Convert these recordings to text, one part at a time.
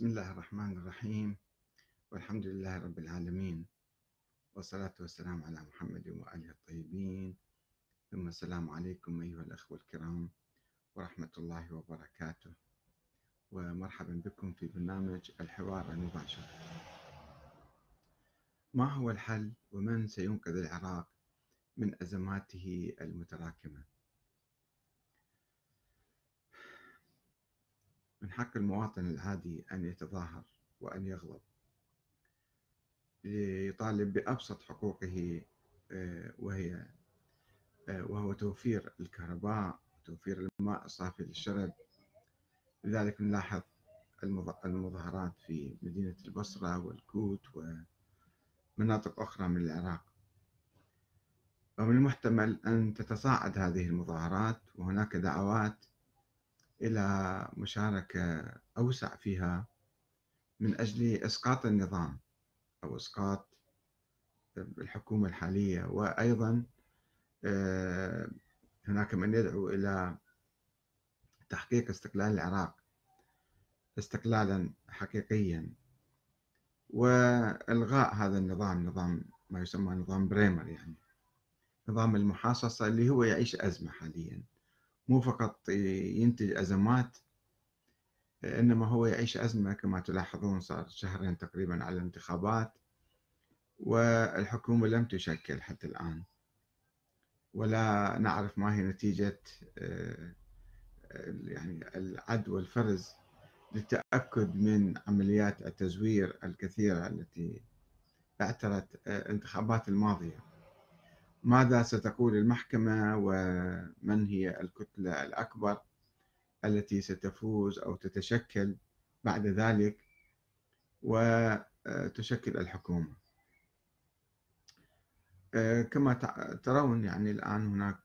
بسم الله الرحمن الرحيم. والحمد لله رب العالمين. والصلاة والسلام على محمد وآله الطيبين. ثم السلام عليكم أيها الأخوة الكرام ورحمة الله وبركاته. ومرحبا بكم في برنامج الحوار المباشر. ما هو الحل ومن سينقذ العراق من أزماته المتراكمة؟ من حق المواطن العادي أن يتظاهر وأن يغضب ليطالب بأبسط حقوقه آه، وهي آه، وهو توفير الكهرباء توفير الماء الصافي للشرب لذلك نلاحظ المظاهرات في مدينة البصرة والكوت ومناطق أخرى من العراق. ومن المحتمل أن تتصاعد هذه المظاهرات وهناك دعوات إلى مشاركة أوسع فيها من أجل إسقاط النظام أو إسقاط الحكومة الحالية. وأيضا آه، هناك من يدعو إلى تحقيق استقلال العراق استقلالا حقيقيا. والغاء هذا النظام نظام ما يسمى نظام بريمر يعني نظام المحاصصة اللي هو يعيش أزمة حاليا. مو فقط ينتج أزمات إنما هو يعيش أزمة كما تلاحظون صار شهرين تقريبا على الانتخابات والحكومة لم تشكل حتى الآن. ولا نعرف ما هي نتيجة آه، يعني العد والفرز للتأكد من عمليات التزوير الكثيرة التي أعترت آه، الانتخابات الماضية. ماذا ستقول المحكمة ومن هي الكتلة الأكبر التي ستفوز أو تتشكل بعد ذلك وتشكل الحكومة؟ كما ترون يعني الآن هناك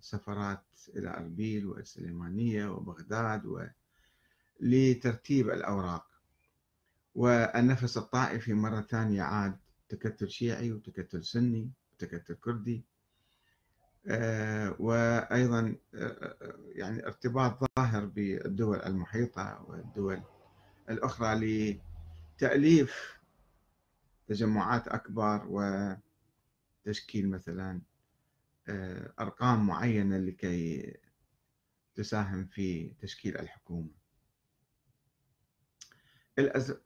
سفرات إلى أربيل والسليمانية وبغداد لترتيب الأوراق. والنفس الطائفي مرة ثانية عاد تكتل شيعي وتكتل سني. تكتل كردي آه، وأيضا آه، آه، يعني ارتباط ظاهر بالدول المحيطة والدول الأخرى لتأليف تجمعات أكبر وتشكيل مثلا أرقام معينة لكي تساهم في تشكيل الحكومة.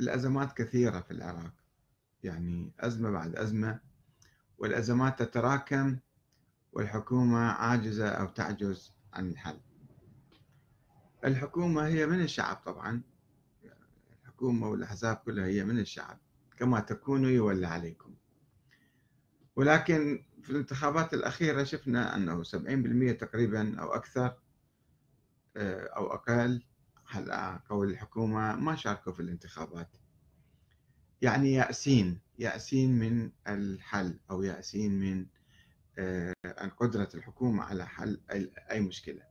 الأزمات كثيرة في العراق. يعني أزمة بعد أزمة والأزمات تتراكم والحكومة عاجزة أو تعجز عن الحل. الحكومة هي من الشعب طبعا. الحكومة والأحزاب كلها هي من الشعب كما تكونوا يولى عليكم. ولكن في الانتخابات الأخيرة شفنا أنه 70% تقريبا أو أكثر آه، أو أقل على قول الحكومة ما شاركوا في الانتخابات. يعني يأسين. يأسين من الحل أو يأسين من آه، قدرة الحكومة على حل أي مشكلة.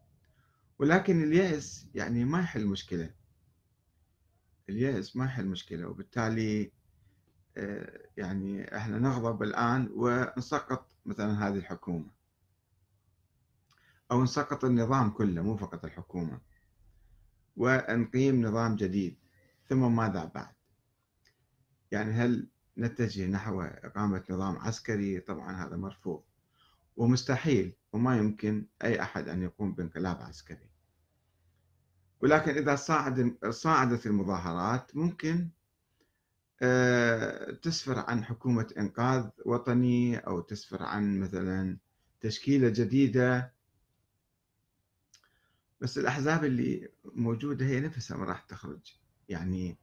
ولكن اليأس يعني ما يحل مشكلة. اليأس ما يحل مشكلة وبالتالي آه، يعني إحنا نغضب الآن ونسقط مثلا هذه الحكومة. أو نسقط النظام كله مو فقط الحكومة. ونقيم نظام جديد ثم ماذا بعد؟ يعني هل نتجه نحو إقامة نظام عسكري طبعا هذا مرفوض. ومستحيل وما يمكن أي أحد أن يقوم بانقلاب عسكري. ولكن إذا صاعد صاعدت المظاهرات ممكن آه، تسفر عن حكومة إنقاذ وطني أو تسفر عن مثلا تشكيلة جديدة. بس الأحزاب اللي موجودة هي نفسها ما راح تخرج. يعني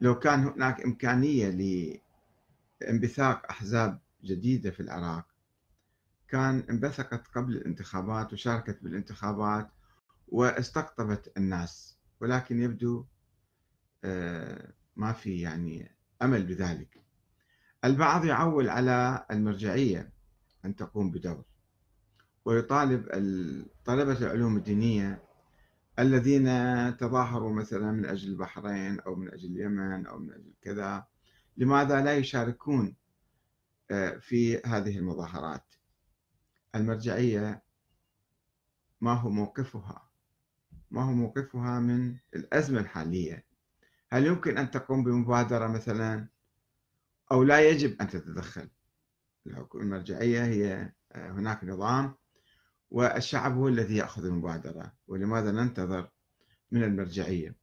لو كان هناك إمكانية لانبثاق أحزاب جديدة في العراق كان انبثقت قبل الانتخابات وشاركت بالانتخابات واستقطبت الناس ولكن يبدو آه، ما في يعني أمل بذلك. البعض يعول على المرجعية أن تقوم بدور ويطالب طلبة العلوم الدينية الذين تظاهروا مثلا من أجل البحرين أو من أجل اليمن أو من أجل كذا لماذا لا يشاركون آه، في هذه المظاهرات؟ المرجعية ما هو موقفها؟ ما هو موقفها من الأزمة الحالية؟ هل يمكن أن تقوم بمبادرة مثلا؟ أو لا يجب أن تتدخل؟ الحكومة المرجعية هي آه، هناك نظام والشعب هو الذي يأخذ المبادرة ولماذا ننتظر من المرجعية؟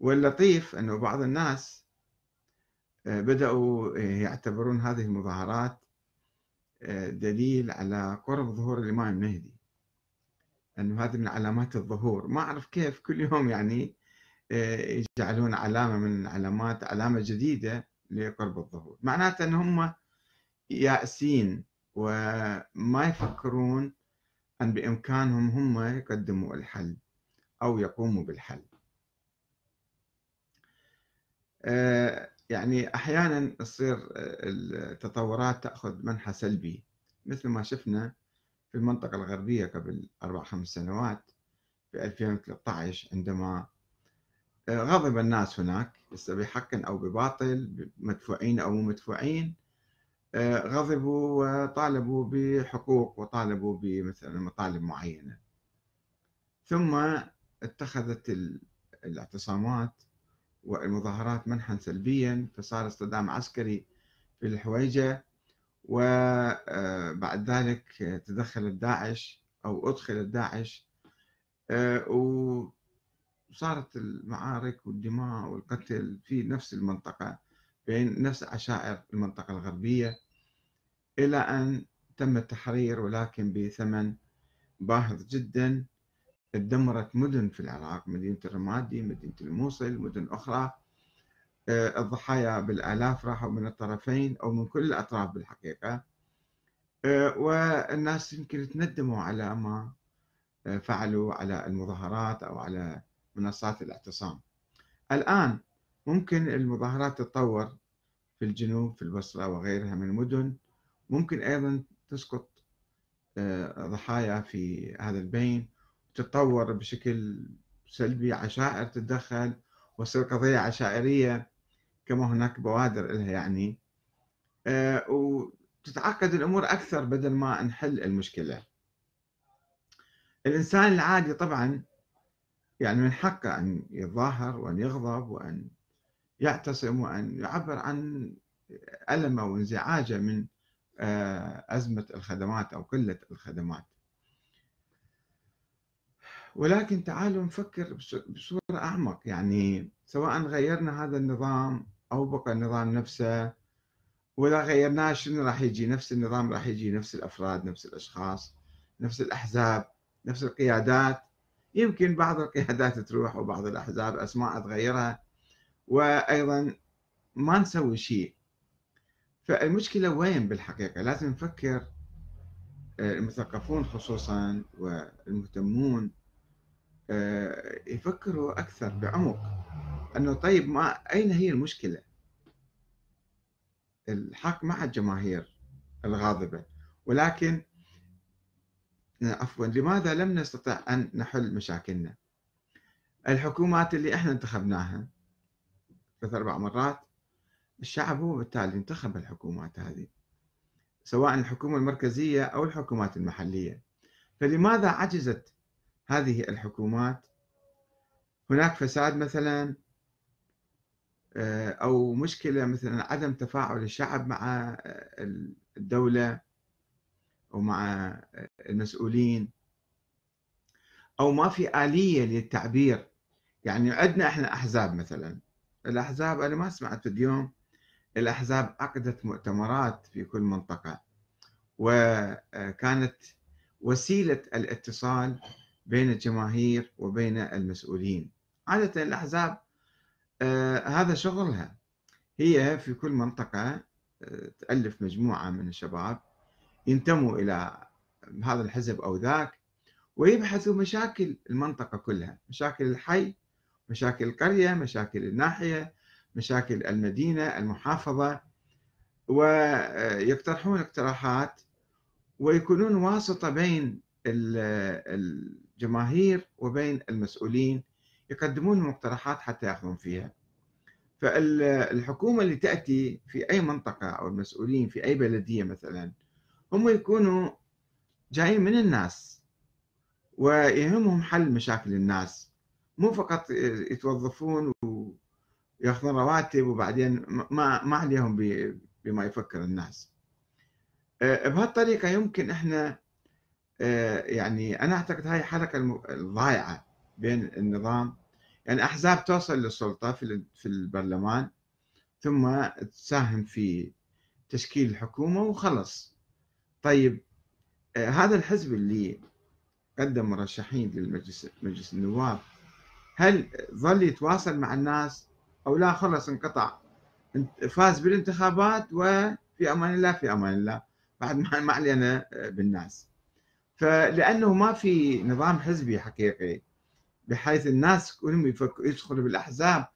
واللطيف أنه بعض الناس آه، بدأوا يعتبرون هذه المظاهرات آه، دليل على قرب ظهور الإمام المهدي أنه هذه من علامات الظهور. ما أعرف كيف كل يوم يعني آه، يجعلون علامة من علامات علامة جديدة لقرب الظهور. معناته أن هم يائسين وما يفكرون أن بإمكانهم هم يقدموا الحل أو يقوموا بالحل. آه، يعني أحيانا تصير التطورات تأخذ منحى سلبي مثل ما شفنا في المنطقة الغربية قبل أربع خمس سنوات في 2013 عندما آه، غضب الناس هناك بحق أو بباطل مدفوعين أو مو مدفوعين آه، غضبوا وطالبوا بحقوق وطالبوا بمثلا مطالب معينة. ثم اتخذت الاعتصامات والمظاهرات منحا سلبيا فصار اصطدام عسكري في الحويجة وبعد آه، ذلك تدخل الداعش أو أدخل الداعش. آه، وصارت المعارك والدماء والقتل في نفس المنطقة. بين نفس عشائر المنطقة الغربية إلى أن تم التحرير ولكن بثمن باهظ جدا. تدمرت مدن في العراق مدينة الرمادي مدينة الموصل مدن أخرى. آه، الضحايا بالآلاف راحوا من الطرفين أو من كل الأطراف بالحقيقة. آه، والناس يمكن تندموا على ما آه، فعلوا على المظاهرات أو على منصات الاعتصام. الآن ممكن المظاهرات تتطور في الجنوب في البصرة وغيرها من المدن. ممكن أيضا تسقط ضحايا في هذا البين. تتطور بشكل سلبي عشائر تتدخل وتصير قضية عشائرية كما هناك بوادر لها يعني. آه، وتتعقد الأمور أكثر بدل ما نحل المشكلة. الإنسان العادي طبعا يعني من حقه أن يتظاهر وأن يغضب وأن يعتصم وأن يعبر عن ألمه وانزعاجه من آه، أزمة الخدمات أو قلة الخدمات. ولكن تعالوا نفكر بصورة أعمق. يعني سواء غيرنا هذا النظام أو بقى النظام نفسه ولا غيرناه شنو راح يجي؟ نفس النظام راح يجي نفس الأفراد نفس الأشخاص نفس الأحزاب نفس القيادات. يمكن بعض القيادات تروح وبعض الأحزاب أسماء تغيرها. وأيضا ما نسوي شيء. فالمشكلة وين بالحقيقة؟ لازم نفكر آه، المثقفون خصوصا والمهتمون آه، يفكروا أكثر بعمق. أنه طيب ما أين هي المشكلة؟ الحق مع الجماهير الغاضبة. ولكن عفوا لماذا لم نستطع أن نحل مشاكلنا؟ الحكومات اللي إحنا انتخبناها ثلاث أربع مرات الشعب هو بالتالي انتخب الحكومات هذه سواء الحكومة المركزية أو الحكومات المحلية. فلماذا عجزت هذه الحكومات؟ هناك فساد مثلا آه، أو مشكلة مثلا عدم تفاعل الشعب مع آه، الدولة ومع آه، المسؤولين. أو ما في آلية للتعبير. يعني عندنا إحنا أحزاب مثلا. الأحزاب أنا ما سمعت اليوم الأحزاب عقدت مؤتمرات في كل منطقة وكانت وسيلة الاتصال بين الجماهير وبين المسؤولين. عادة الأحزاب آه هذا شغلها. هي في كل منطقة آه تألف مجموعة من الشباب ينتموا إلى هذا الحزب أو ذاك ويبحثوا مشاكل المنطقة كلها مشاكل الحي مشاكل القرية مشاكل الناحية مشاكل المدينة المحافظة ويقترحون اقتراحات ويكونون واسطة بين الجماهير وبين المسؤولين يقدمون مقترحات حتى ياخذون فيها. فالحكومة اللي تأتي في أي منطقة أو المسؤولين في أي بلدية مثلا هم يكونوا جايين من الناس ويهمهم حل مشاكل الناس. مو فقط يتوظفون ياخذون رواتب وبعدين ما ما عليهم بما يفكر الناس. آه، بهالطريقة يمكن إحنا آه، يعني أنا أعتقد هاي حركة الضايعة بين النظام. يعني أحزاب توصل للسلطة في البرلمان ثم تساهم في تشكيل الحكومة وخلص. طيب آه، هذا الحزب اللي قدم مرشحين للمجلس مجلس النواب هل ظل يتواصل مع الناس أو لا؟ خلص انقطع. فاز بالانتخابات وفي أمان الله في أمان الله. بعد ما علينا آه، بالناس. فلأنه ما في نظام حزبي حقيقي بحيث الناس كلهم يدخلوا بالأحزاب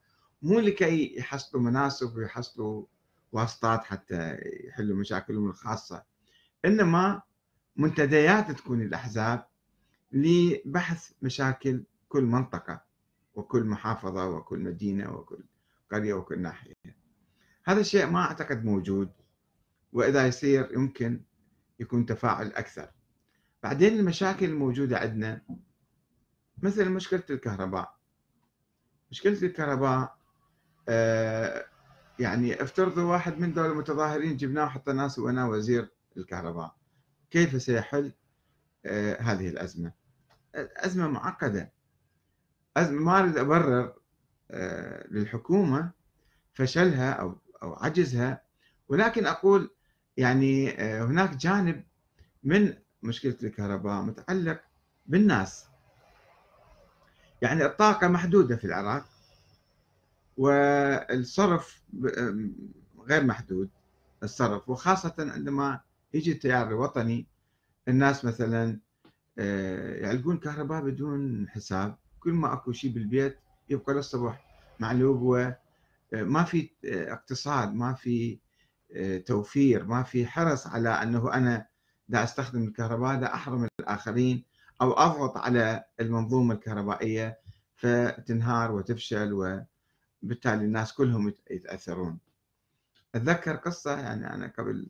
مو لكي يحصلوا مناصب ويحصلوا واسطات حتى يحلوا مشاكلهم الخاصة. إنما منتديات تكون الأحزاب لبحث مشاكل كل منطقة. وكل محافظة وكل مدينة وكل قرية وكل ناحية. هذا الشيء ما أعتقد موجود وإذا يصير يمكن يكون تفاعل أكثر. بعدين المشاكل الموجودة عندنا مثل مشكلة الكهرباء. مشكلة الكهرباء آه يعني افترضوا واحد من دول المتظاهرين جبناه وحطيناه سويناه وزير الكهرباء. كيف سيحل آه هذه معقده أزمة ما أريد أبرر آه للحكومة فشلها أو أو عجزها ولكن أقول يعني آه هناك جانب من مشكلة الكهرباء متعلق بالناس. يعني الطاقة محدودة في العراق والصرف غير محدود الصرف. وخاصة عندما يجي التيار الوطني الناس مثلا آه، يعلقون كهرباء بدون حساب. كل ما أكو شيء بالبيت يبقى للصبح معلوق وما في آه، اقتصاد ما في آه، توفير ما في حرص على أنه أنا دا أستخدم الكهرباء دا أحرم الآخرين أو أضغط على المنظومة الكهربائية فتنهار وتفشل و بالتالي الناس كلهم يتأثرون. أتذكر قصة يعني أنا قبل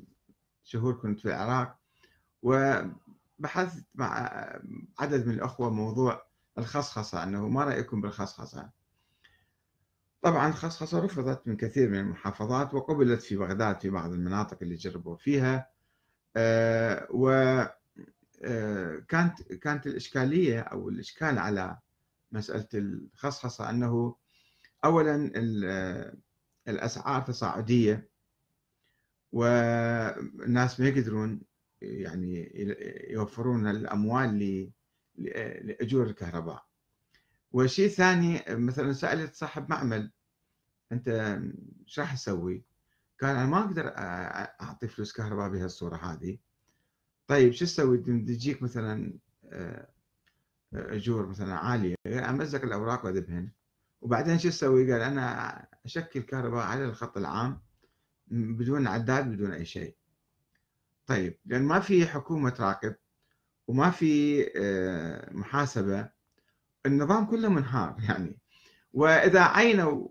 شهور كنت في العراق وبحثت مع عدد من الأخوة موضوع الخصخصة أنه ما رأيكم بالخصخصة. طبعا الخصخصة رفضت من كثير من المحافظات وقبلت في بغداد في بعض المناطق اللي جربوا فيها. آه، و آه، كانت كانت الإشكالية أو الإشكال على مسألة الخصخصة أنه اولا الأسعار تصاعدية والناس ما يقدرون يعني يوفرون الأموال لأجور الكهرباء والشيء الثاني مثلا سألت صاحب معمل أنت إيش راح تسوي؟ قال أنا ما أقدر أعطي فلوس كهرباء بهالصورة هذه طيب شو تسوي؟ تجيك مثلا أجور مثلا عالية أمزق الأوراق وأذبهن وبعدين شو أسوي؟ قال أنا أشكل كهرباء على الخط العام بدون عداد بدون أي شيء. طيب لأن ما في حكومة تراقب وما في آه، محاسبة النظام كله منهار يعني. وإذا عينوا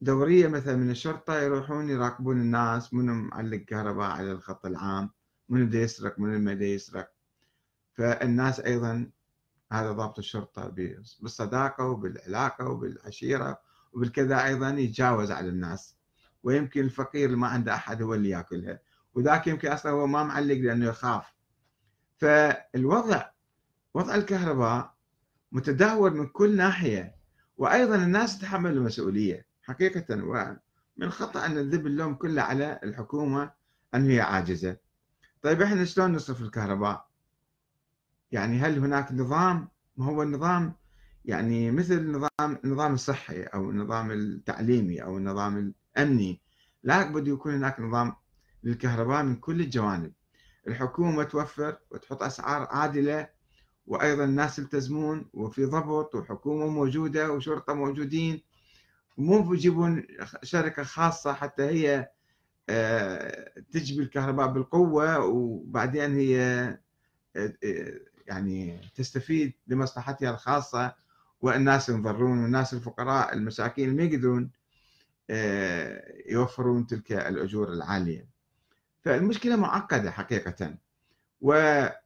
دورية مثلا من الشرطة يروحون يراقبون الناس منو معلق كهرباء على الخط العام منو بده يسرق منو ما يسرق. فالناس أيضا هذا ضابط الشرطة بالصداقة وبالعلاقة وبالعشيرة وبالكذا أيضا يتجاوز على الناس. ويمكن الفقير اللي ما عنده أحد هو اللي يأكلها. وذاك يمكن أصلا هو ما معلق لأنه يخاف. فالوضع وضع الكهرباء متدهور من كل ناحية وأيضا الناس تتحمل المسؤولية. حقيقة ومن خطأ أن نذب اللوم كله على الحكومة أن هي عاجزة. طيب إحنا شلون نصرف الكهرباء؟ يعني هل هناك نظام؟ ما هو النظام؟ يعني مثل النظام النظام الصحي أو النظام التعليمي أو النظام الأمني لا بده يكون هناك نظام للكهرباء من كل الجوانب. الحكومة توفر وتحط أسعار عادلة وأيضا الناس يلتزمون وفي ضبط وحكومة موجودة وشرطة موجودين. مو بيجيبون شركة خاصة حتى هي آه، تجبي الكهرباء بالقوة وبعدين هي آه، يعني تستفيد لمصلحتها الخاصة. والناس ينضرون والناس الفقراء المساكين ما يقدرون آه، يوفرون تلك الأجور العالية. فالمشكلة معقدة حقيقة. والتظاهر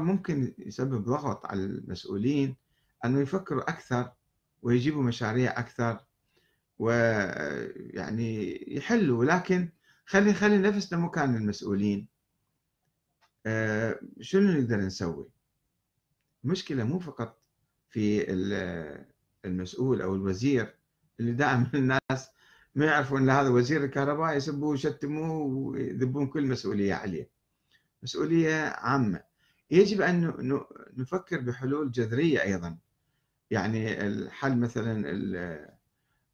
ممكن يسبب ضغط على المسؤولين أنه يفكروا أكثر ويجيبوا مشاريع أكثر ويعني يحلوا. لكن خلي خلي نفسنا مكان المسؤولين آه، شنو نقدر نسوي؟ المشكلة مو فقط في المسؤول أو الوزير اللي دائما الناس ما يعرفون هذا وزير الكهرباء يسبوه ويشتموه ويذبون كل مسؤولية عليه. مسؤولية عامة. يجب أن نفكر بحلول جذرية أيضا. يعني الحل مثلا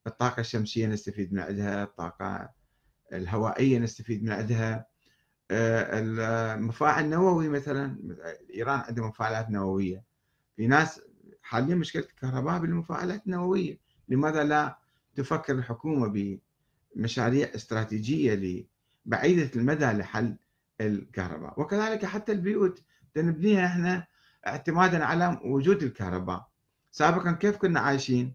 الطاقة الشمسية نستفيد من عندها الطاقة الهوائية نستفيد من عندها. آه، المفاعل النووي مثلا إيران عندها مفاعلات نووية. في ناس حاليا مشكلة الكهرباء بالمفاعلات النووية. لماذا لا؟ تفكر الحكومة بمشاريع استراتيجية بعيدة المدى لحل الكهرباء. وكذلك حتى البيوت نبنيها إحنا اعتمادا على وجود الكهرباء. سابقا كيف كنا عايشين؟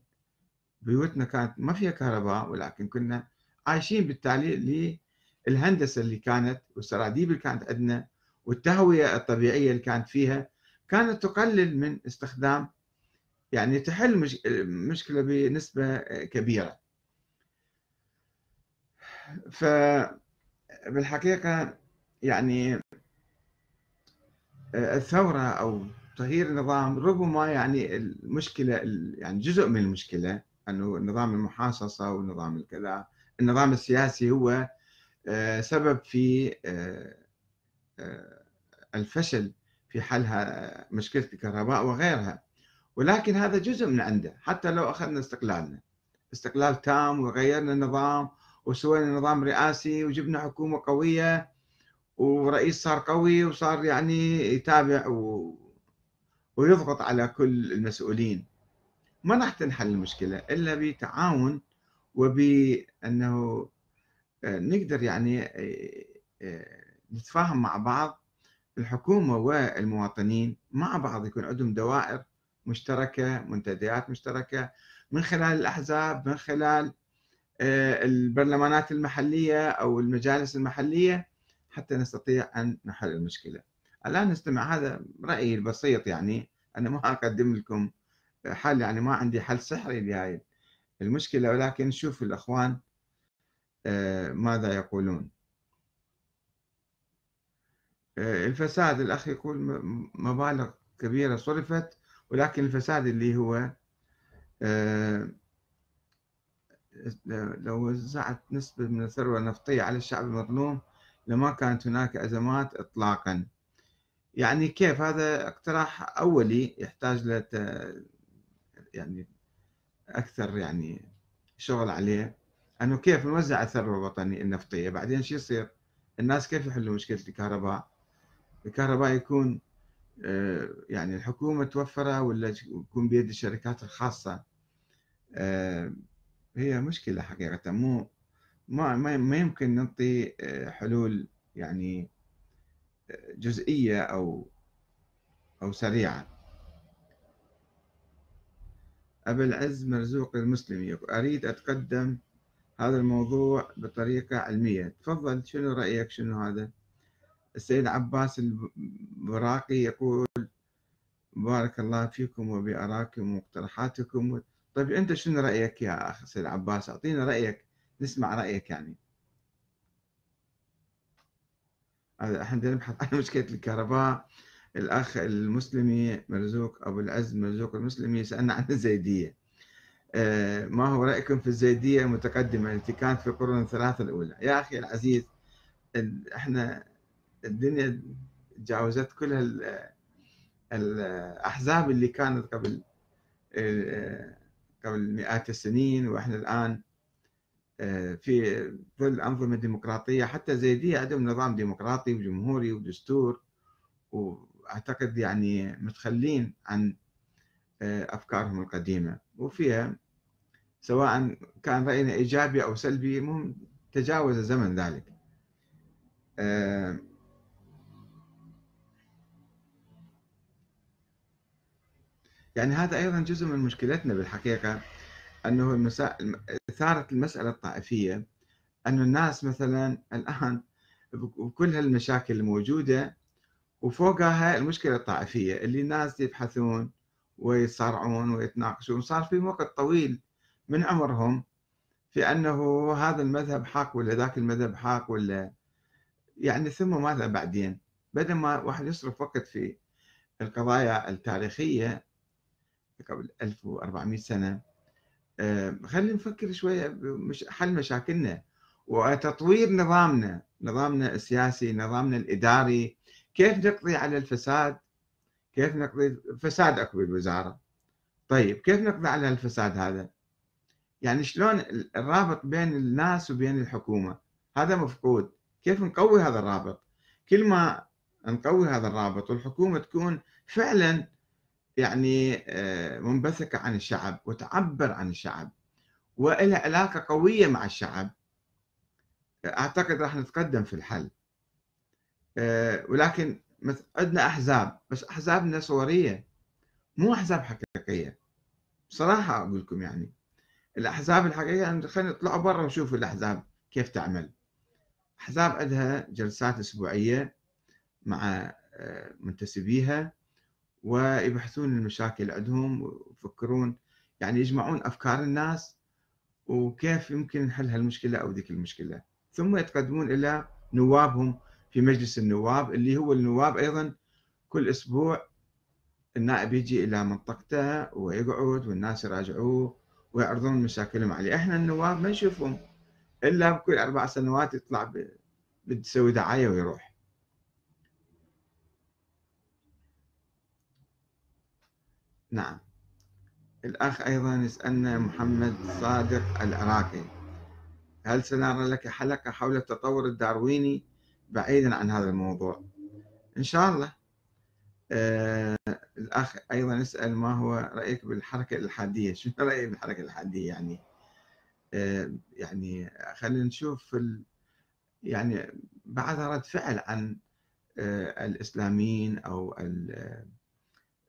بيوتنا كانت ما فيها كهرباء ولكن كنا عايشين بالتالي للهندسة اللي كانت والسراديب اللي كانت عندنا والتهوية الطبيعية اللي كانت فيها كانت تقلل من استخدام يعني تحل مش مشكلة بنسبة كبيرة. فبالحقيقه يعني الثورة أو تغيير النظام ربما يعني المشكلة يعني جزء من المشكلة أنه نظام المحاصصة ونظام الكذا النظام السياسي هو آه، سبب في آه، آه، الفشل في حل مشكلة الكهرباء وغيرها. ولكن هذا جزء من عنده حتى لو أخذنا استقلالنا. استقلال تام وغيرنا النظام وسوينا نظام رئاسي وجبنا حكومة قوية ورئيس صار قوي وصار يعني يتابع و... ويضغط على كل المسؤولين. ما راح تنحل المشكلة إلا بتعاون وبأنه آه، نقدر يعني آه، آه، نتفاهم مع بعض الحكومة والمواطنين مع بعض يكون عندهم دوائر مشتركة منتديات مشتركة من خلال الأحزاب من خلال البرلمانات المحلية أو المجالس المحلية حتى نستطيع أن نحل المشكلة. الآن نستمع هذا رأيي البسيط يعني. أنا ما أقدم لكم حل يعني ما عندي حل سحري لهذه المشكلة ولكن نشوف الأخوان آه، ماذا يقولون. آه، الفساد الأخ يقول مبالغ كبيرة صرفت. ولكن الفساد اللي هو آه، لو وزعت نسبة من الثروة النفطية على الشعب المظلوم لما كانت هناك أزمات إطلاقا. يعني كيف؟ هذا اقتراح أولي يحتاج ل يعني أكثر يعني شغل عليه. أنه كيف نوزع الثروة الوطنية النفطية؟ بعدين شو يصير؟ الناس كيف يحلوا مشكلة الكهرباء؟ الكهرباء يكون يعني الحكومة توفرها ولا يكون بيد الشركات الخاصة؟ آه، هي مشكلة حقيقة. مو ما ما يمكن نعطي آه، حلول يعني جزئية أو أو سريعة. أبا العز مرزوق المسلمي أريد أتقدم هذا الموضوع بطريقة علمية. تفضل شنو رأيك؟ شنو هذا؟ السيد عباس البراقي يقول بارك الله فيكم وبآرائكم ومقترحاتكم. طيب أنت شنو رأيك يا أخ سيد عباس؟ أعطينا رأيك نسمع رأيك يعني. إحنا نبحث عن مشكلة الكهرباء. الأخ المسلمي مرزوق أبو العز مرزوق المسلمي سألنا عن الزيدية. آه، ما هو رأيكم في الزيدية المتقدمة التي كانت في القرون الثلاثة الأولى؟ يا أخي العزيز إحنا الدنيا تجاوزت كل الأحزاب اللي كانت قبل قبل مئات السنين وإحنا الآن آه، في ظل أنظمة ديمقراطية حتى زيدية عندهم نظام ديمقراطي وجمهوري ودستور وأعتقد يعني متخلين عن أفكارهم القديمة. وفيها سواء كان رأينا إيجابي أو سلبي المهم تجاوز زمن ذلك. يعني هذا أيضا جزء من مشكلتنا بالحقيقة أنه المسا... اثاره المسألة الطائفية انه الناس مثلا الآن بكل هالمشاكل الموجودة وفوقها المشكلة الطائفية اللي الناس يبحثون ويتصارعون ويتناقشون. صار في وقت طويل من عمرهم في أنه هذا المذهب حق ولا ذاك المذهب حق ولا يعني ثم ماذا بعدين؟ بدل ما واحد يصرف وقت في القضايا التاريخية قبل 1400 سنة. آه، خلينا نفكر شوية بحل مشاكلنا وتطوير نظامنا نظامنا السياسي نظامنا الإداري. كيف نقضي على الفساد؟ كيف نقضي فساد؟ أكو بالوزارة. طيب كيف نقضي على الفساد هذا؟ يعني شلون الرابط بين الناس وبين الحكومة؟ هذا مفقود. كيف نقوي هذا الرابط؟ كل ما نقوي هذا الرابط والحكومة تكون فعلا يعني آه، منبثقه عن الشعب وتعبر عن الشعب ولها علاقة قوية مع الشعب. أعتقد راح نتقدم في الحل. آه، ولكن عندنا أحزاب بس أحزابنا صورية مو أحزاب حقيقية. بصراحة أقول لكم يعني الأحزاب الحقيقية خلينا نطلع برا ونشوف الأحزاب كيف تعمل. أحزاب عندها جلسات أسبوعية مع آه، منتسبيها. ويبحثون المشاكل عندهم ويفكرون يعني يجمعون أفكار الناس وكيف يمكن نحل هالمشكلة أو ذيك المشكلة. ثم يتقدمون إلى نوابهم في مجلس النواب اللي هو النواب أيضا كل أسبوع النائب يجي إلى منطقته ويقعد والناس يراجعوه ويعرضون مشاكلهم عليه. إحنا النواب ما نشوفهم إلا بكل أربع سنوات يطلع بتسوي دعاية ويروح. نعم. الأخ أيضا يسألنا محمد صادق العراقي هل سنرى لك حلقة حول التطور الدارويني بعيدا عن هذا الموضوع؟ إن شاء الله. آه الأخ أيضا يسأل ما هو رأيك بالحركة الإلحادية؟ شو رأيك بالحركة الإلحادية يعني؟ آه يعني خلينا نشوف ال... يعني بعدها رد فعل عن آه الإسلاميين أو ال...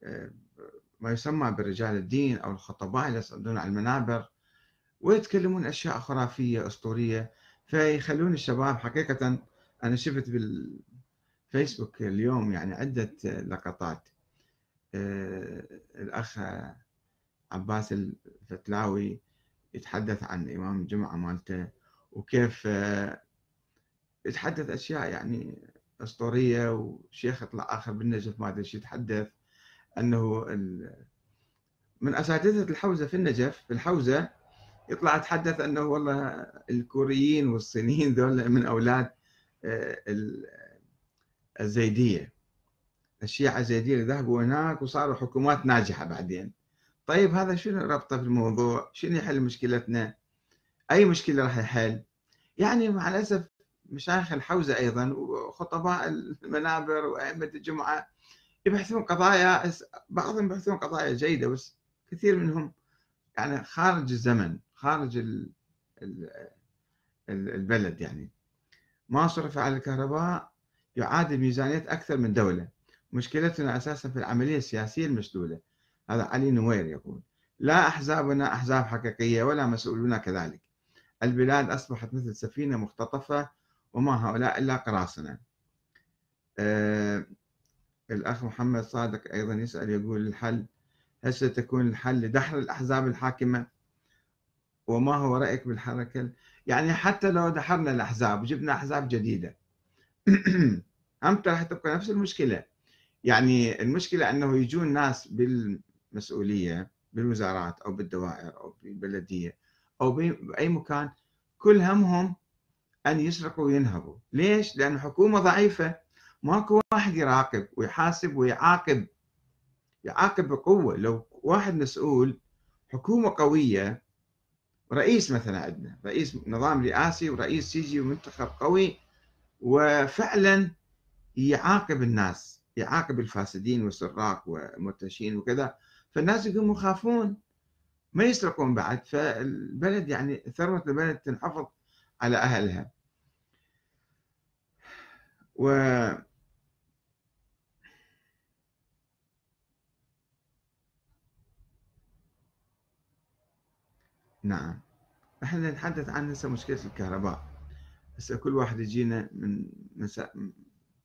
آه ما يسمى برجال الدين أو الخطباء اللي يصعدون على المنابر ويتكلمون أشياء خرافية أسطورية. فيخلون الشباب حقيقة أنا شفت بالفيسبوك اليوم يعني عدة لقطات. آه، الأخ عباس الفتلاوي يتحدث عن إمام الجمعة مالته وكيف آه، يتحدث أشياء يعني أسطورية وشيخ يطلع آخر بالنجف ما أدري يتحدث. أنه من أساتذة الحوزة في النجف في الحوزة يطلع يتحدث أنه والله الكوريين والصينيين ذول من أولاد الزيدية. الشيعة الزيدية اللي ذهبوا هناك وصاروا حكومات ناجحة بعدين. طيب هذا شنو ربطه في الموضوع؟ شنو يحل مشكلتنا؟ أي مشكلة راح يحل؟ يعني مع الأسف مشايخ الحوزة أيضا وخطباء المنابر وأئمة الجمعة يبحثون قضايا بعضهم يبحثون قضايا جيدة بس كثير منهم يعني خارج الزمن خارج البلد يعني. ما صرف على الكهرباء يعادل ميزانية أكثر من دولة. مشكلتنا أساسا في العملية السياسية المشلولة. هذا علي نوير يقول لا أحزابنا أحزاب حقيقية ولا مسؤولون كذلك. البلاد أصبحت مثل سفينة مختطفة وما هؤلاء إلا قراصنة. أه الأخ محمد صادق أيضا يسأل يقول الحل هل ستكون الحل لدحر الأحزاب الحاكمة؟ وما هو رأيك بالحركة؟ يعني حتى لو دحرنا الأحزاب وجبنا أحزاب جديدة هم راح تبقى نفس المشكلة. يعني المشكلة أنه يجون ناس بالمسؤولية بالوزارات أو بالدوائر أو بالبلدية أو بأي مكان كل همهم أن يسرقوا وينهبوا. ليش؟ لأن حكومة ضعيفة. ماكو واحد يراقب ويحاسب ويعاقب يعاقب بقوة. لو واحد مسؤول حكومة قوية رئيس مثلا عندنا رئيس نظام رئاسي ورئيس يجي ومنتخب قوي وفعلا يعاقب الناس يعاقب الفاسدين والسراق والمرتشين وكذا. فالناس يقوموا يخافون ما يسرقون بعد. فالبلد يعني ثروة البلد تنحفظ على أهلها. و نعم. إحنا نتحدث عن هسه مشكلة الكهرباء. هسه كل واحد يجينا من مسا...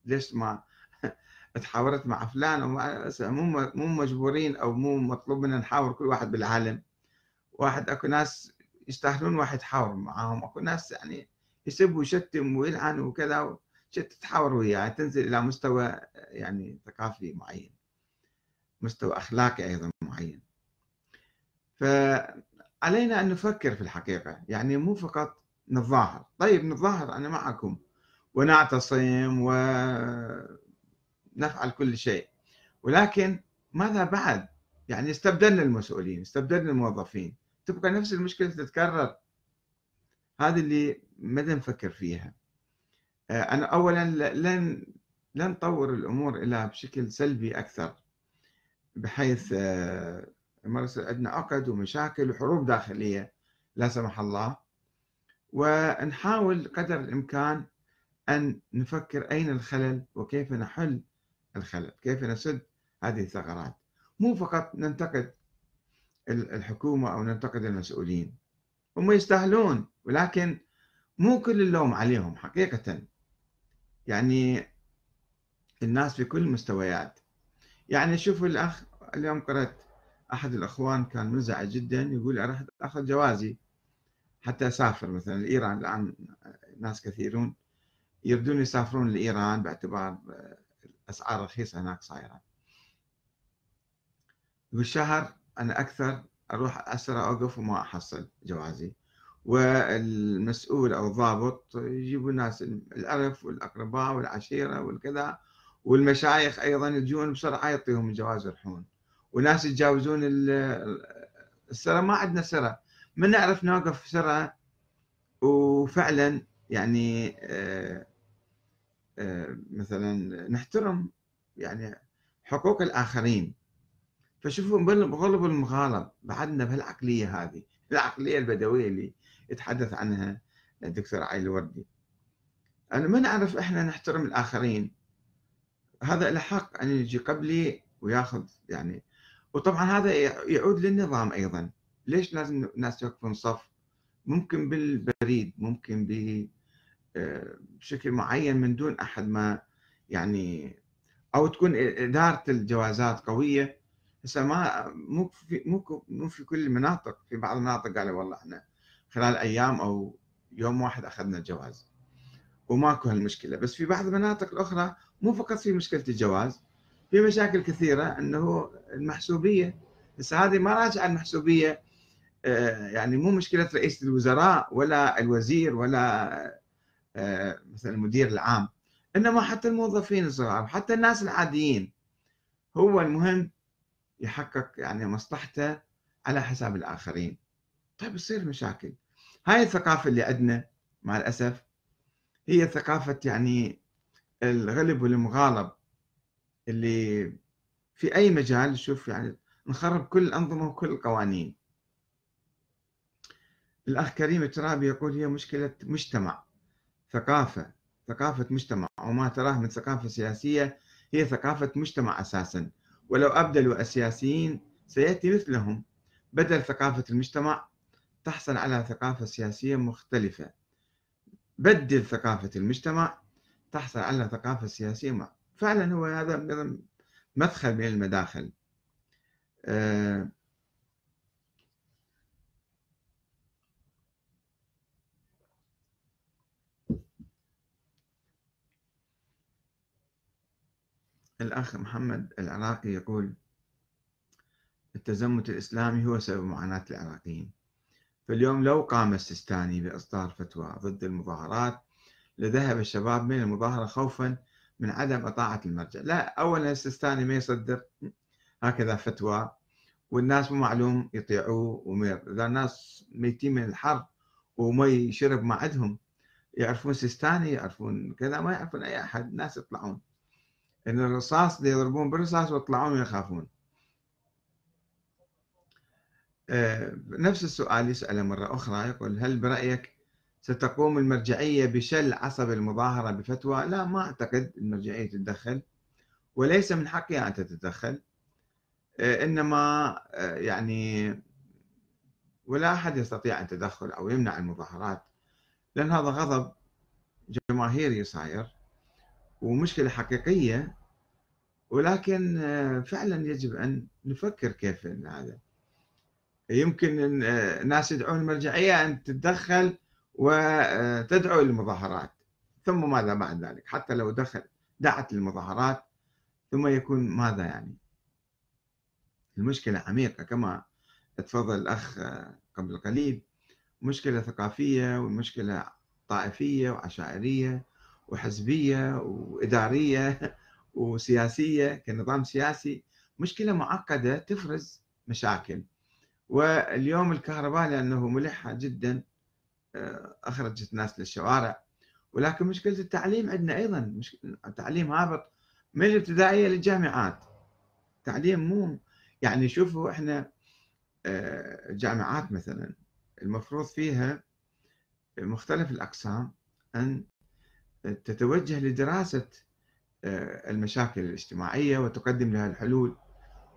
ليش ما تحاورت مع فلان ومع مو مو مجبورين أو مو مطلوب منا نحاور كل واحد بالعالم. واحد أكو ناس يستاهلون واحد يحاور معاهم. أكو ناس يعني يسب ويشتم ويلعن وكذا تتحاور وياه تنزل إلى مستوى يعني ثقافي معين. مستوى أخلاقي أيضا معين. فعلينا أن نفكر في الحقيقة يعني مو فقط نتظاهر. طيب نتظاهر أنا معكم ونعتصم ونفعل كل شيء. ولكن ماذا بعد؟ يعني استبدلنا المسؤولين استبدلنا الموظفين. تبقى نفس المشكلة تتكرر. هذه اللي مدى نفكر فيها؟ آه، أنا أولا لن لن نطور الأمور إلى بشكل سلبي أكثر بحيث يصير عندنا عقد ومشاكل وحروب داخلية لا سمح الله. ونحاول قدر الإمكان أن نفكر أين الخلل وكيف نحل الخلل كيف نسد هذه الثغرات. مو فقط ننتقد الحكومة أو ننتقد المسؤولين هم يستاهلون ولكن مو كل اللوم عليهم حقيقة. يعني الناس في كل المستويات. يعني شوفوا الأخ اليوم قرأت أحد الأخوان كان منزعج جدا يقول أروح أخذ جوازي. حتى أسافر مثلا لإيران الآن ناس كثيرون يريدون يسافرون لإيران باعتبار الأسعار رخيصة هناك صايرة. بالشهر أنا أكثر أروح أسرع أوقف وما أحصل جوازي. والمسؤول أو الضابط يجيبوا الناس الألف والأقرباء والعشيرة والكذا والمشايخ أيضا يجون بسرعة يعطيهم الجواز يروحون. وناس يتجاوزون السرة ما عندنا سرة من نعرف نوقف سرة وفعلا يعني آه، آه، مثلا نحترم يعني حقوق الآخرين. فشوفوا بغلب المغالب بعدنا بهالعقلية هذه العقلية البدوية اللي يتحدث عنها الدكتور علي الوردي. أنا ما نعرف إحنا نحترم الآخرين. هذا له حق أن يجي قبلي وياخذ يعني وطبعا هذا يعود للنظام أيضا. ليش لازم الناس يوقفون صف؟ ممكن بالبريد ممكن آه، بشكل معين من دون أحد ما يعني أو تكون إدارة الجوازات قوية. هسه ما مو في مو مو في كل المناطق. في بعض المناطق قالوا والله إحنا خلال أيام أو يوم واحد أخذنا الجواز. وماكو هالمشكلة. بس في بعض المناطق الأخرى مو فقط في مشكلة الجواز. في مشاكل كثيرة إنه المحسوبية هسه هذه ما راجعة المحسوبية آه، يعني مو مشكلة رئيس الوزراء ولا الوزير ولا آه، مثلا المدير العام إنما حتى الموظفين الصغار حتى الناس العاديين. هو المهم يحقق يعني مصلحته على حساب الآخرين. طيب يصير مشاكل. هاي الثقافة اللي عندنا مع الأسف هي ثقافة يعني الغلب والمغالب. اللي في أي مجال شوف يعني نخرب كل الأنظمة وكل القوانين. الأخ كريم الترابي يقول هي مشكلة مجتمع ثقافة ثقافة مجتمع وما تراه من ثقافة سياسية هي ثقافة مجتمع أساسا. ولو أبدلوا السياسيين سيأتي مثلهم. بدل ثقافة المجتمع تحصل على ثقافة سياسية مختلفة. بدل ثقافة المجتمع تحصل على ثقافة سياسية مع. فعلا هو هذا مدخل من المداخل. أه الأخ محمد العراقي يقول التزمت الإسلامي هو سبب معاناة العراقيين. فاليوم لو قام السيستاني بإصدار فتوى ضد المظاهرات لذهب الشباب من المظاهرة خوفا من عدم إطاعة المرجع. لا أولا السيستاني ما يصدر هكذا فتوى والناس مو معلوم يطيعوه ومير. إذا الناس ميتين من الحر ومي شرب ما عندهم يعرفون سيستاني يعرفون كذا ما يعرفون أي أحد الناس يطلعون. إن الرصاص يضربون بالرصاص ويطلعون يخافون آه، نفس السؤال يسأله مرة أخرى يقول هل برأيك ستقوم المرجعية بشل عصب المظاهرة بفتوى. لا ما أعتقد المرجعية تتدخل وليس من حقها أن تتدخل. آه، إنما آه، يعني ولا أحد يستطيع أن تدخل أو يمنع المظاهرات لأن هذا غضب جماهيري صاير ومشكلة حقيقية. ولكن آه، فعلا يجب أن نفكر كيف هذا. يمكن الناس يدعون المرجعية أن تتدخل وتدعو للمظاهرات ثم ماذا بعد ذلك؟ حتى لو دخل دعت للمظاهرات ثم يكون ماذا يعني؟ المشكلة عميقة كما تفضل الأخ قبل قليل. مشكلة ثقافية ومشكلة طائفية وعشائرية وحزبية وإدارية وسياسية كنظام سياسي. مشكلة معقدة تفرز مشاكل. واليوم الكهرباء لأنه ملحة جدا. أخرجت الناس للشوارع. ولكن مشكلة التعليم عندنا أيضا التعليم هابط من الابتدائية للجامعات. تعليم مو يعني شوفوا إحنا الجامعات آه، مثلا المفروض فيها مختلف الأقسام أن تتوجه لدراسة آه، المشاكل الاجتماعية وتقدم لها الحلول.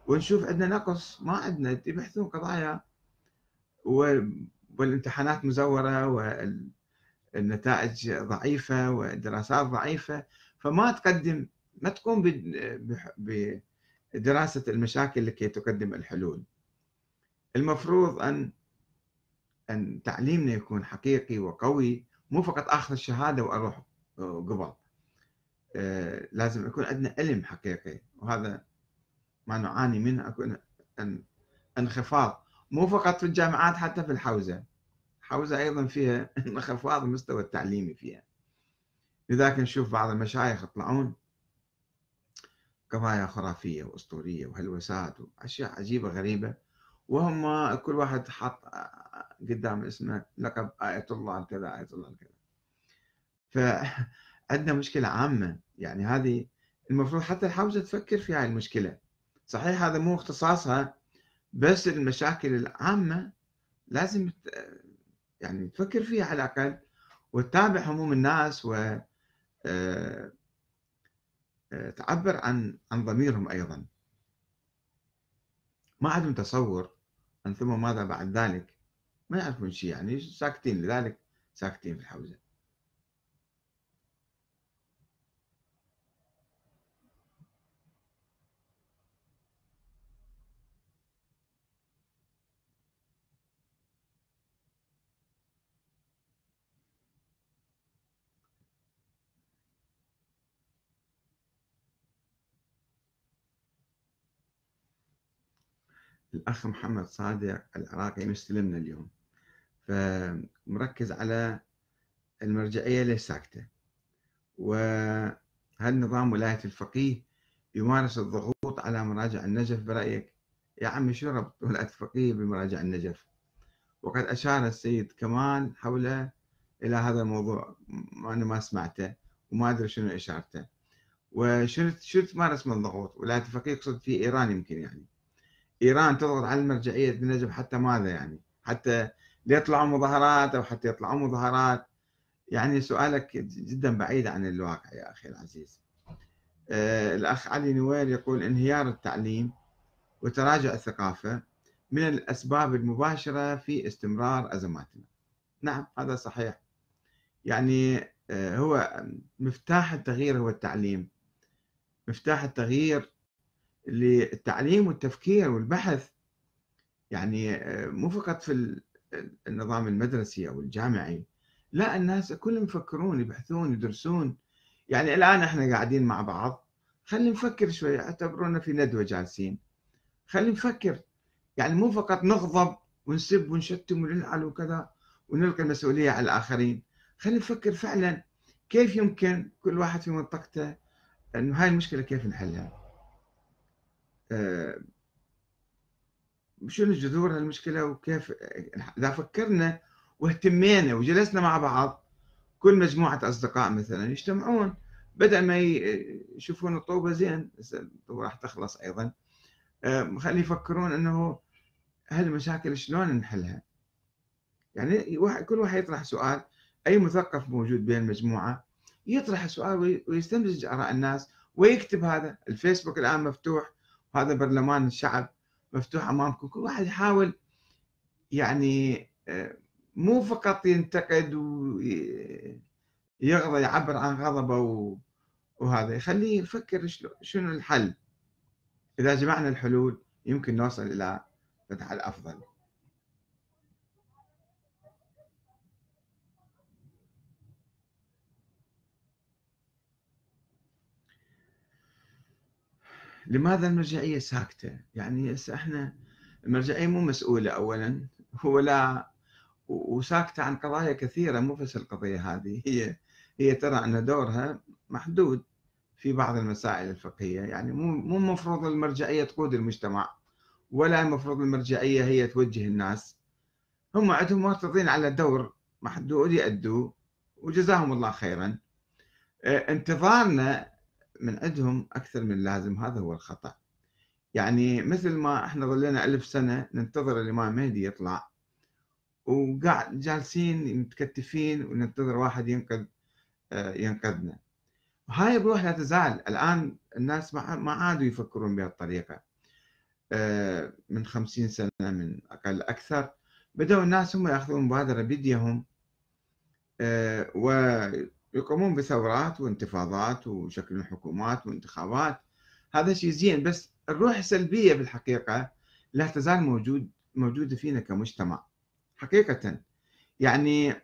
ونشوف عندنا نقص ما عندنا يبحثون قضايا والامتحانات مزورة والنتائج ضعيفة والدراسات ضعيفة فما تقدم ما تقوم بدراسة المشاكل لكي تقدم الحلول. المفروض أن أن تعليمنا يكون حقيقي وقوي مو فقط أخذ الشهادة وأروح قبل. آه، لازم يكون عندنا علم حقيقي وهذا ما نعاني منه أكون انخفاض مو فقط في الجامعات حتى في الحوزة. الحوزة أيضا فيها انخفاض المستوى التعليمي فيها. لذلك نشوف بعض المشايخ يطلعون قضايا خرافية وأسطورية وهلوسات وأشياء عجيبة غريبة. وهم كل واحد حط قدام اسمه لقب آية الله كذا آية الله كذا. فعندنا مشكلة عامة. يعني هذه المفروض حتى الحوزة تفكر في هاي المشكلة. صحيح هذا مو اختصاصها بس المشاكل العامة لازم يعني تفكر فيها على الأقل وتتابع هموم الناس و آه، آه، تعبر عن عن ضميرهم أيضا. ما عندهم تصور أن ثم ماذا بعد ذلك. ما يعرفون شيء يعني ساكتين لذلك ساكتين في الحوزة. الأخ محمد صادق العراقي مستلمنا اليوم. فمركز على المرجعية ليش ساكتة. وهل نظام ولاية الفقيه يمارس الضغوط على مراجع النجف برأيك؟ يا عمي شو ربط ولاية الفقيه بمراجع النجف؟ وقد أشار السيد كمال حول إلى هذا الموضوع أنا ما سمعته وما أدري شنو إشارته. وشنو شو تمارس من الضغوط؟ ولاية الفقيه يقصد في إيران يمكن يعني. إيران تضغط على المرجعية النجف حتى ماذا يعني؟ حتى ليطلعوا مظاهرات أو حتى يطلعوا مظاهرات يعني سؤالك جدا بعيد عن الواقع يا أخي العزيز. آه الأخ علي نوير يقول انهيار التعليم وتراجع الثقافة من الأسباب المباشرة في استمرار أزماتنا. نعم هذا صحيح. يعني آه هو مفتاح التغيير هو التعليم. مفتاح التغيير للتعليم والتفكير والبحث. يعني آه، مو فقط في النظام المدرسي أو الجامعي. لا الناس كلهم يفكرون يبحثون يدرسون. يعني الآن إحنا قاعدين مع بعض. خلينا نفكر شوي اعتبرونا في ندوة جالسين. خلينا نفكر. يعني مو فقط نغضب ونسب ونشتم ونلعن وكذا ونلقي المسؤولية على الآخرين. خلينا نفكر فعلا كيف يمكن كل واحد في منطقته إنه هاي المشكلة كيف نحلها. شنو جذور المشكلة وكيف إذا فكرنا واهتمينا وجلسنا مع بعض كل مجموعة أصدقاء مثلا يجتمعون بدل ما يشوفون الطوبة زين الطوبة راح تخلص أيضا. آه، خلي يفكرون أنه هالمشاكل شلون نحلها؟ يعني كل واحد يطرح سؤال أي مثقف موجود بين المجموعة يطرح سؤال ويستنتج آراء الناس ويكتب هذا. الفيسبوك الآن مفتوح هذا برلمان الشعب مفتوح أمامكم. كل واحد يحاول يعني آه، مو فقط ينتقد ويغضب يعبر عن غضبه وهذا يخليه يفكر شنو الحل؟ إذا جمعنا الحلول يمكن نوصل إلى فتح الأفضل. لماذا المرجعية ساكتة؟ يعني إحنا المرجعية مو مسؤولة أولا ولا وساكتة عن قضايا كثيرة مو بس القضية هذه هي هي ترى أن دورها محدود في بعض المسائل الفقهية. يعني مو مو المفروض المرجعية تقود المجتمع ولا المفروض المرجعية هي توجه الناس. هم عندهم مرتضين على دور محدود يأدوه وجزاهم الله خيرا. آه، انتظارنا من عندهم أكثر من اللازم هذا هو الخطأ. يعني مثل ما إحنا ظلينا ألف سنة ننتظر الإمام مهدي يطلع وقاعد جالسين متكتفين وننتظر واحد ينقذ آه، ينقذنا. وهاي الروح لا تزال. الآن الناس ما عادوا يفكرون بهالطريقة آه، من خمسين سنة من أقل أكثر. بدأوا الناس هم يأخذون مبادرة بيديهم ويقومون بثورات وانتفاضات وشكل حكومات وانتخابات. هذا شيء زين بس الروح السلبية بالحقيقة لا تزال موجود موجودة فينا كمجتمع. حقيقة. يعني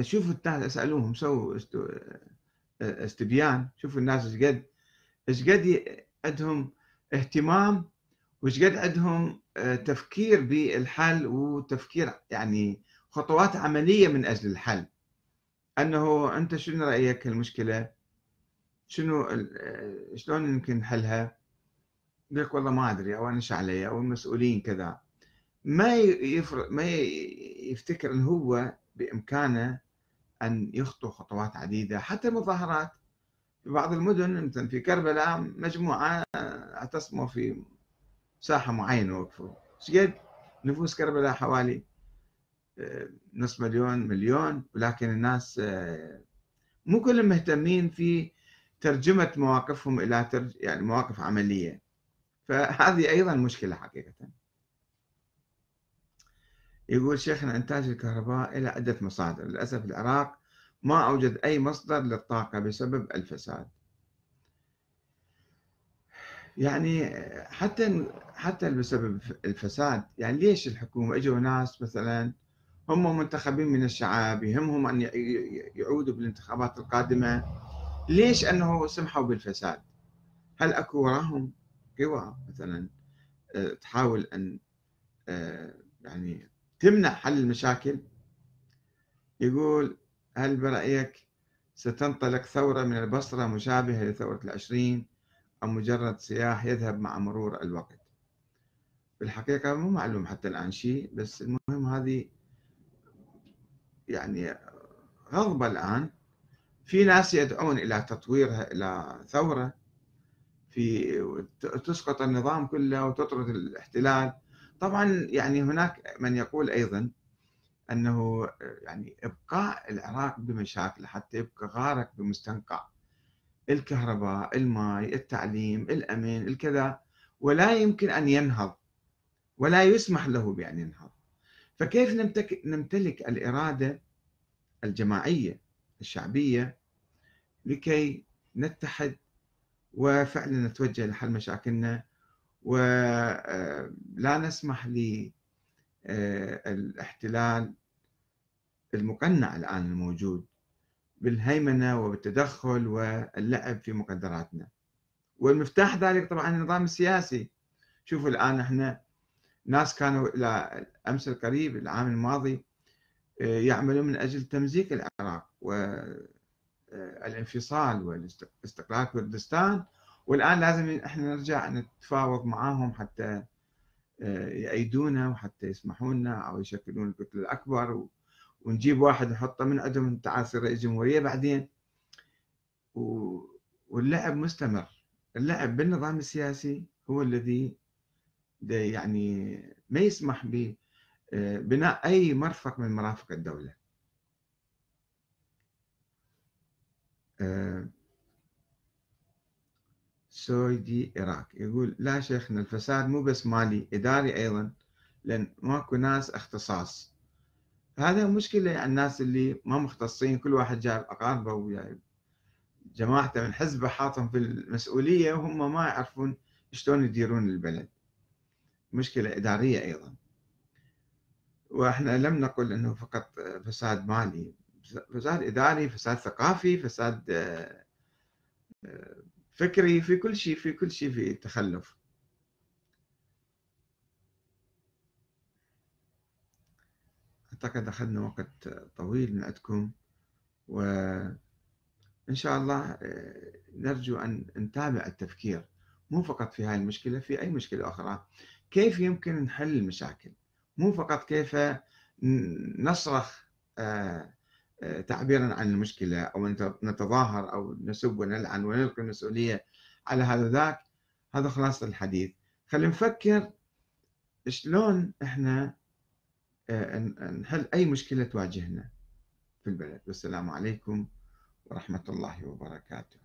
شوفوا الناس أسألوهم سووا استبيان. شوفوا الناس إيش قد إيش قد عندهم اهتمام وإيش قد عندهم آه، تفكير بالحل وتفكير يعني خطوات عملية من أجل الحل. أنه أنت شنو رأيك المشكلة؟ شنو آه، شلون يمكن نحلها لك والله ما أدري أو أنا إيش علي أو المسؤولين كذا. ما ما يفتكر انه هو بإمكانه أن يخطو خطوات عديدة حتى مظاهرات في بعض المدن مثلا في كربلاء مجموعة اعتصموا في ساحة معينة وقفوا. إيش قد؟ نفوس كربلاء حوالي نصف مليون مليون ولكن الناس آه، مو كلهم مهتمين في ترجمة مواقفهم إلى ترج... يعني مواقف عملية. فهذه أيضا مشكلة حقيقة. يقول شيخنا إنتاج الكهرباء إلى عدة مصادر. للأسف العراق ما أوجد أي مصدر للطاقة بسبب الفساد. يعني حتى حتى بسبب الفساد يعني ليش الحكومة إجوا ناس مثلا هم منتخبين من الشعب يهمهم أن يعودوا بالانتخابات القادمة. ليش؟ أنه سمحوا بالفساد. هل أكو وراهم قوى مثلا آه، تحاول أن آه، يعني تمنع حل المشاكل؟ يقول هل برأيك ستنطلق ثورة من البصرة مشابهة لثورة العشرين أم مجرد سياح يذهب مع مرور الوقت؟ بالحقيقة مو معلوم حتى الآن شيء بس المهم هذه يعني غضبة الآن. في ناس يدعون إلى تطويرها إلى ثورة. في تسقط النظام كله وتطرد الاحتلال. طبعا يعني هناك من يقول أيضا أنه يعني إبقاء العراق بمشاكل حتى يبقى غارق بمستنقع. الكهرباء الماء التعليم الأمن الكذا. ولا يمكن أن ينهض ولا يسمح له بأن ينهض. فكيف نمتلك الإرادة الجماعية الشعبية لكي نتحد وفعلا نتوجه لحل مشاكلنا ولا آه، نسمح للاحتلال آه، المقنع الآن الموجود بالهيمنة وبالتدخل واللعب في مقدراتنا. والمفتاح ذلك طبعا النظام السياسي. شوفوا الآن إحنا ناس كانوا إلى الأمس القريب العام الماضي آه، يعملون من أجل تمزيق العراق والانفصال والاستقلال كردستان. والآن لازم إحنا نرجع نتفاوض معاهم حتى آه، يأيدونا وحتى يسمحوا لنا أو يشكلون الكتلة الأكبر. ونجيب واحد نحطه من عندهم تعال صير رئيس جمهورية بعدين. واللعب مستمر. اللعب بالنظام السياسي هو الذي يعني ما يسمح ببناء آه، أي مرفق من مرافق الدولة. سويدي إراك يقول لا شيخنا الفساد مو بس مالي إداري أيضا لأن ماكو ناس اختصاص. هذا مشكلة يعني الناس اللي ما مختصين كل واحد جايب أقاربه وجايب جماعته من حزبه حاطهم في المسؤولية وهم ما يعرفون شلون يديرون البلد. مشكلة إدارية أيضا. وإحنا لم نقل أنه فقط فساد مالي فساد إداري فساد ثقافي فساد آه، فكري في كل شيء في كل شيء في تخلف. أعتقد أخذنا وقت طويل من عندكم وإن شاء الله آه، نرجو أن نتابع التفكير مو فقط في هذه المشكلة في أي مشكلة أخرى. كيف يمكن نحل المشاكل؟ مو فقط كيف نصرخ آه، آه، تعبيرا عن المشكلة أو نتظاهر أو نسب ونلعن ونلقي المسؤولية على هذا ذاك هذا خلاصة الحديث. خلينا نفكر شلون إحنا آه، نحل أي مشكلة تواجهنا في البلد. والسلام عليكم ورحمة الله وبركاته.